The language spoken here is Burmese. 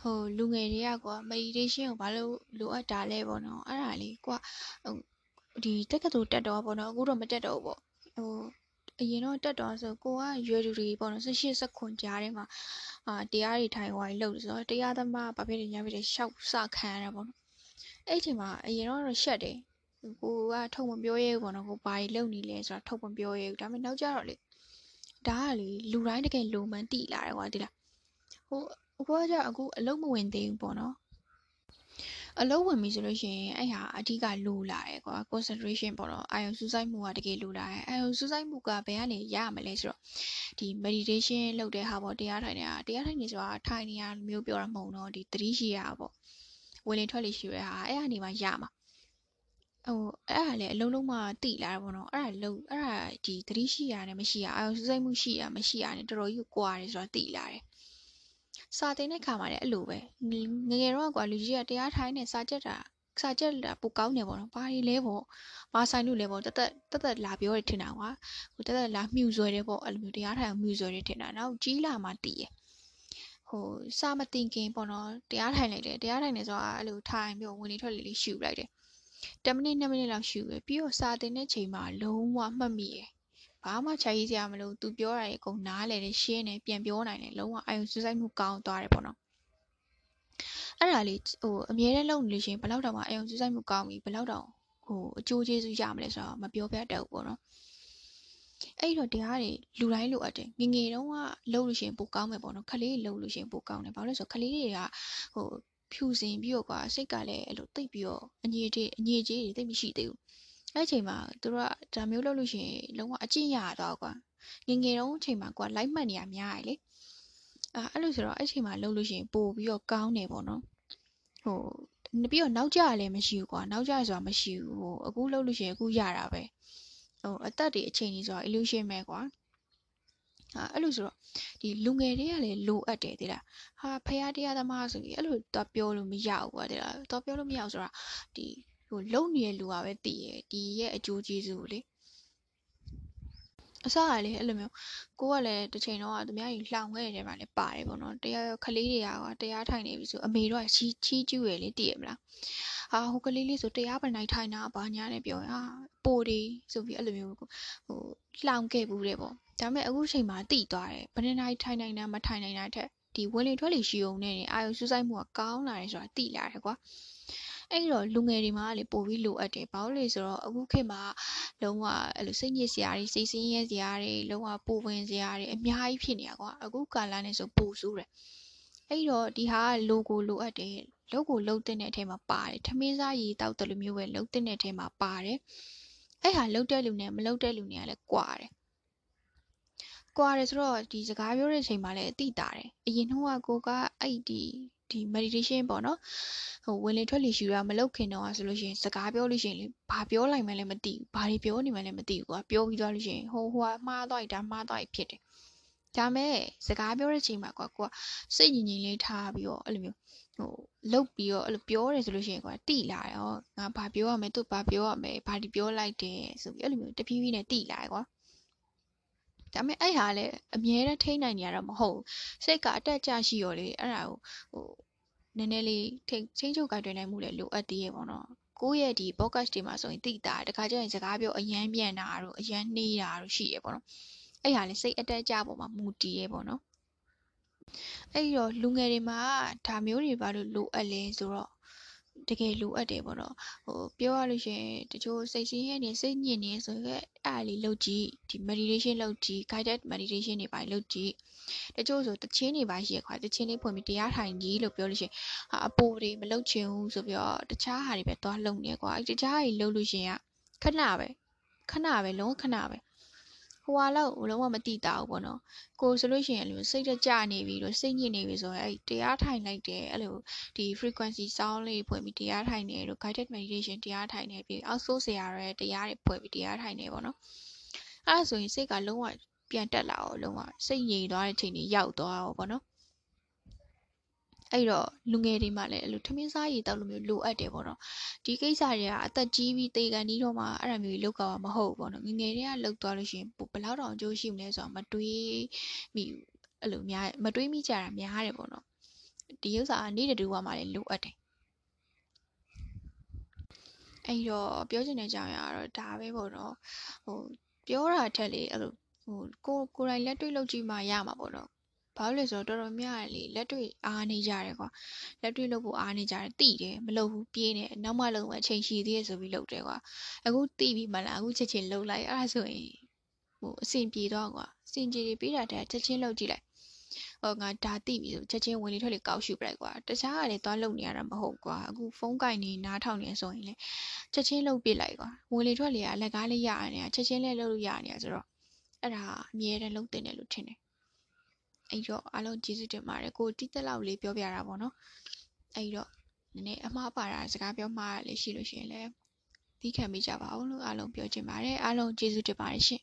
ဟိုလူငယ်တွေကကွာ meditation ကိုဘာလို့လိုအပ်တာလဲပေါ့နော်အဲ့ဒါလေးကွာဟိုဒီတက္ကသိုလ်တက်တော့ပေါ့နော်အခုတော့မတက်တော့ဘူးပေါ့ဟိုအရင်တော့တက်တော့ဆိုကိုကရွယ်သူတွေပေါ့နော်18 19ကြားထဲမှာအာတရားတွေထိုင်ဝိုင်းလုပ်ဆိုတော့တရားသမားဘာဖြစ်လဲညာဖြစ်လဲရှောက်စခံရတာပေါ့နော်အဲ့အချိန်မှာအရင်တော့ရှက်တယ်ကိုကထုတ်မပြောရဲဘူးပေါ့နော်ကိုဘာကြီးလုပ်နေလဲဆိုတာထုတ်မပြောရဲဘူးဒါပေမဲ့နောက်ကြတော့လေဒါကလေလူတိုင်းတကယ်လုံမှန်တိလာတယ်ကွာဒီလားဟို အခုကကြအခုအလုံးမဝင်သေးဘူးပေါ့နော်အလုံးဝင်ပြီဆိုလို့ရှိရင်အဲ့ဟာအဓိကလိုလာတယ်ကွာ concentration ပေါ့နော်အာယုံစူးစိုက်မှုကတကယ်လိုလာတယ်အာယုံစူးစိုက်မှုကဘယ်ကနေရမလဲဆိုတော့ဒီ meditation လုပ်တဲ့ဟာပေါ့တရားထိုင်နေတာတရားထိုင်နေဆိုတာထိုင်နေရမျိုးပြောတာမဟုတ်တော့ဒီသတိရှိရပေါ့ဝင်လေထွက်လေရှိရဟာအဲ့ဟာနေမှရမှာဟိုအဲ့ဒါလည်းအလုံးလုံးမှတိလာတာပေါ့နော်အဲ့ဒါလုံးအဲ့ဒါဒီသတိရှိရနဲ့မရှိရအာယုံစူးစိုက်မှုရှိရမရှိရနဲ့တော်တော်ကြီးကွာတယ်ဆိုတာတိလာတယ် စာသင်တဲ့ခါမှာလည်းအဲ့လိုပဲငငယ်တော့ကွာလူကြီးကတရားထိုင်နေစာကြက်တာစာကြက်တာပိုကောင်းတယ်ပေါ့နော်ဘာတွေလဲပေါ့ဘာဆိုင်လို့လဲပေါ့တသက်တသက်လာပြောရထင်တာကွာဟိုတသက်လာမြှူဆွဲတယ်ပေါ့အဲ့လိုမျိုးတရားထိုင်မြှူဆွဲတယ်ထင်တာနောက်ကြီးလာမှတည်ရဟိုစာမတင်ခင်ပေါ့နော်တရားထိုင်လိုက်တယ်တရားထိုင်နေဆိုတာအဲ့လိုထိုင်ပြီးဝင်လေထွက်လေလေးရှူလိုက်တယ်10မိနစ်2မိနစ်လောက်ရှူပဲပြီးတော့စာတင်တဲ့ချိန်မှာလုံးဝမှတ်မိရယ် ဘာမှခြာကြီးစရာမလိုသူပြောတာတွေအကုန်နားလေတယ်ရှင်းတယ်ပြန်ပြောနိုင်တယ်လုံးဝအာယုံစူးစိုက်မှုကောင်းသွားတယ်ပေါ့နော်အဲ့ဒါလေးဟိုအမြဲတမ်းလုပ်နေလို့ရှိရင်ဘယ်လောက်တောင်မှအာယုံစူးစိုက်မှုကောင်းပြီဘယ်လောက်တောင်ဟိုအကျိုးကျေးဇူးရမလဲဆိုတော့မပြောပြတတ်ဘူးပေါ့နော်အဲ့တော့တရားတွေလူတိုင်းလိုအပ်တယ်ငငယ်တုန်းကလှုပ်လို့ရှိရင်ပိုကောင်းမယ်ပေါ့နော်ခလေးလှုပ်လို့ရှိရင်ပိုကောင်းတယ်ဘာလို့လဲဆိုတော့ခလေးတွေကဟိုဖြူစင်ပြီးတော့ကွာစိတ်ကလည်းအဲ့လိုတိတ်ပြီးတော့အငြိတွေအငြိကြီးတွေတိတ်မရှိသေးဘူး အဲ့ချိန်မှာသူတို့ကဒါမျိုးလုပ်လို့ရှိရင်လုံးဝအကျင့်ရတော့ကွာငငယ်တုန်းအချိန်မှာကွာလိုက်မှတ်နေရများရလေအာအဲ့လိုဆိုတော့အဲ့ချိန်မှာလုပ်လို့ရှိရင်ပို့ပြီးတော့ကောင်းတယ်ပေါ့နော်ဟိုပြီးတော့နောက်ကြလည်းမရှိဘူးကွာနောက်ကြဆိုတာမရှိဘူးဟိုအခုလုပ်လို့ရှိရင်အခုရတာပဲဟိုအသက်တွေအချိန်ကြီးဆိုတာ illusion ပဲကွာအာအဲ့လိုဆိုတော့ဒီလူငယ်တွေကလည်းလိုအပ်တယ်တိလားဟာဖရာတရားသမားဆိုပြီးအဲ့လိုတော့ပြောလို့မရဘူးကွာတိလားတော့ပြောလို့မရဘူးဆိုတာဒီ ဟိုလုံနေတဲ့လူကပဲသိရဒီရဲ့အကျိုးကျေးဇူးကိုလေအစကလည်းအဲ့လိုမျိုးကိုကလည်းတစ်ချိန်တော့သူများကြီးလှောင်ခဲ့တဲ့မှာလည်းပါတယ်ပေါ့နော်တရားခလေးတွေကတရားထိုင်နေပြီဆိုအမေတို့ကချီချီကျူးရလေတည်ရမလားဟာဟိုကလေးလေးဆိုတရားပန်နိုင်ထိုင်တာဘာညာနဲ့ပြောရင်ဟာပိုဒီဆိုပြီးအဲ့လိုမျိုးဟိုလှောင်ခဲ့ဘူးတဲ့ပေါ့ဒါပေမဲ့အခုချိန်မှာတိသွားတယ်ဘယ်နေထိုင်နိုင်တာမထိုင်နိုင်တာထက်ဒီဝင်လေထွက်လေရှိုံနဲ့အာယုစူးစိုက်မှုကကောင်းလာတယ်ဆိုတာတိလာတယ်ကွာ အဲ့တော့လူငယ်တွေမှာလေပို့ပြီးလိုအပ်တယ်ဘာလို့လဲဆိုတော့အခုခေတ်မှာလုံးဝအဲ့လိုစိတ်ညစ်စရာတွေစိတ်ဆင်းရဲစရာတွေလုံးဝပူပင်စရာတွေအများကြီးဖြစ်နေရကွာအခုကာလနဲ့ဆိုပိုဆိုးတယ်အဲ့တော့ဒီဟာကလိုကိုလိုအပ်တယ်လုတ်ကိုလုတ်တဲ့အထဲမှာပါတယ်ထမင်းစားရည်တောက်တယ်လို့မျိုးပဲလုတ်တဲ့အထဲမှာပါတယ်အဲ့ဟာလုတ်တဲ့လူနဲ့မလုတ်တဲ့လူနဲ့ကလည်းကွာတယ်ကွာတယ်ဆိုတော့ဒီစကားပြောတဲ့အချိန်မှာလည်းအတိတာတယ်အရင်တော့ကိုကအဲ့ဒီ ဒီ meditation ပေါ့နော်ဟိုဝင်လေထွက်လေရှူရမလုပ်ခင်တော့ဆိုလို့ရှိရင်စကားပြောလို့ရှိရင်လေဘာပြောလိုက်မှလည်းမသိဘူးဘာတွေပြောနေမှလည်းမသိဘူးကွာပြောပြီးသွားလို့ရှိရင်ဟိုဟိုကမှားသွားတာမှားသွားဖြစ်တယ်ဒါမဲ့စကားပြောတဲ့ချိန်မှာကွာကိုကစိတ်ညင်ညင်လေးထားပြီးတော့အဲ့လိုမျိုးဟိုလုတ်ပြီးတော့အဲ့လိုပြောတယ်ဆိုလို့ရှိရင်ကွာတိလာတယ်ဟောငါဘာပြောရမလဲသူဘာပြောရမလဲဘာဒီပြောလိုက်တယ်ဆိုပြီးအဲ့လိုမျိုးတဖြည်းဖြည်းနဲ့တိလာတယ်ကွာ ဒါပေမဲ့အဲ့ဟာလည်းအမြဲတမ်းထိနိုင်နေရတော့မဟုတ်စိတ်ကအတက်အကျရှိရောလေအဲ့ဒါကိုဟိုနည်းနည်းလေးထိချင်းချုပ်ကြိုက်တွင်နိုင်မှုလည်းလိုအပ်သေးရဲ့ပေါ့နော်ကိုယ့်ရဲ့ဒီ podcast တွေမှာဆိုရင်တိတာတခါကျရင်စကားပြောအရန်ပြန်တာတို့အရန်နှေးတာတို့ရှိရပေါ့နော်အဲ့ဟာလည်းစိတ်အတက်အကျပေါ်မှာမူတည်ရပေါ့နော်အဲ့တော့လူငယ်တွေမှာဒါမျိုးတွေဘာလို့လိုအပ်လဲဆိုတော့ တကယ်လိုအပ်တယ်ပေါ့နော်ဟိုပြောရလို့ရှိရင်တချို့စိတ်ဆင်းရဲနေစိတ်ညစ်နေဆိုရင်အဲ့အားလေးလုပ်ကြည့်ဒီ meditation လုပ်ကြည့် guided meditation တွေပါလုပ်ကြည့်တချို့ဆိုတချင်းတွေပါရှိရခွာတချင်းလေးဖွင့်ပြီးတရားထိုင်ကြည့်လို့ပြောလို့ရှိရင်ဟာအပိုတွေမလုပ်ချင်ဘူးဆိုပြီးတော့တခြားဟာတွေပဲသွားလုပ်နေကွာအဲ့တခြားတွေလုပ်လို့ရှိရင်ခဏပဲခဏပဲလုံးခဏပဲ ဟိုဟာလောက်လုံးဝမတိတာဘူးပေါ့နော်ကိုဆိုလို့ရှိရင်အဲ့လိုစိတ်တကြနေပြီလို့စိတ်ညစ်နေပြီဆိုရင်အဲ့တရားထိုင်လိုက်တယ်အဲ့လိုဒီ frequency sound လေးဖွင့်ပြီးတရားထိုင်နေလို့ guided meditation တရားထိုင်နေပြီးအောက်ဆိုးစရာရဲတရားတွေဖွင့်ပြီးတရားထိုင်နေပေါ့နော်အဲ့ဒါဆိုရင်စိတ်ကလုံးဝပြန်တက်လာအောင်လုံးဝစိတ်ငြိမ်သွားတဲ့ချိန်ကြီးရောက်သွားအောင်ပေါ့နော် အဲ့တော့လူငယ်တွေမှလည်းအဲ့လိုထမင်းစားရည်တောက်လိုမျိုးလိုအပ်တယ်ပေါ့နော်ဒီကိစ္စတွေကအသက်ကြီးပြီးတေကန်ကြီးတော့မှအဲ့ဒါမျိုးလောက်ကမဟုတ်ဘူးပေါ့နော်ငငယ်တွေကလောက်သွားလို့ရှိရင်ဘယ်လောက်တောင်အကျိုးရှိမလဲဆိုတော့မတွေးမိအဲ့လိုများမတွေးမိကြတာများတယ်ပေါ့နော်ဒီဥစ္စာကနေ့တူဝါမှလည်းလိုအပ်တယ်အဲ့တော့ပြောချင်တဲ့အကြောင်းအရာကတော့ဒါပဲပေါ့နော်ဟိုပြောတာထက်လေအဲ့လိုဟိုကိုကိုယ်တိုင်လက်တွေ့လုပ်ကြည့်မှရမှာပေါ့နော် ဘာလို့လဲဆိုတော့တော်တော်များတယ်လေလက်တွေ့အားနေကြတယ်ကွာလက်တွေ့လုပ်ဖို့အားနေကြတယ်တိတယ်မလုပ်ဘူးပြေးနေနောက်မှလုပ်မှအချိန်ရှိသေးရဆိုပြီးလုပ်တယ်ကွာအခုတိပြီးမလားအခုချက်ချင်းလုပ်လိုက်အဲ့ဒါဆိုရင်ဟိုအဆင်ပြေတော့ကွာစင်ကြီးတွေပေးတာတဲ့ချက်ချင်းလုပ်ကြည့်လိုက်ဟိုငါဒါတိပြီဆိုချက်ချင်းဝင်လေထွက်လေကောက်ရှုပလိုက်ကွာတခြားကလည်းသွားလုပ်နေရတာမဟုတ်ကွာအခုဖုန်းကင်နေနားထောင်နေဆိုရင်လေချက်ချင်းလုပ်ပြလိုက်ကွာဝင်လေထွက်လေကလက်ကားလေးရနေတာချက်ချင်းလည်းလုပ်လို့ရနေတာဆိုတော့အဲ့ဒါအမြဲတမ်းလုပ်တင်တယ်လို့ထင်တယ် အဲ့တော့အားလုံးကျေးဇူးတင်ပါတယ်ကိုတိတက်လောက်လေးပြောပြတာပေါ့နော်အဲ့တော့နည်းနည်းအမှားပါတာစကားပြောမှားရလေးရှိလို့ရှိရင်လည်းသီးခံမိကြပါအောင်လို့အားလုံးပြောချင်ပါတယ်အားလုံးကျေးဇူးတင်ပါတယ်ရှင်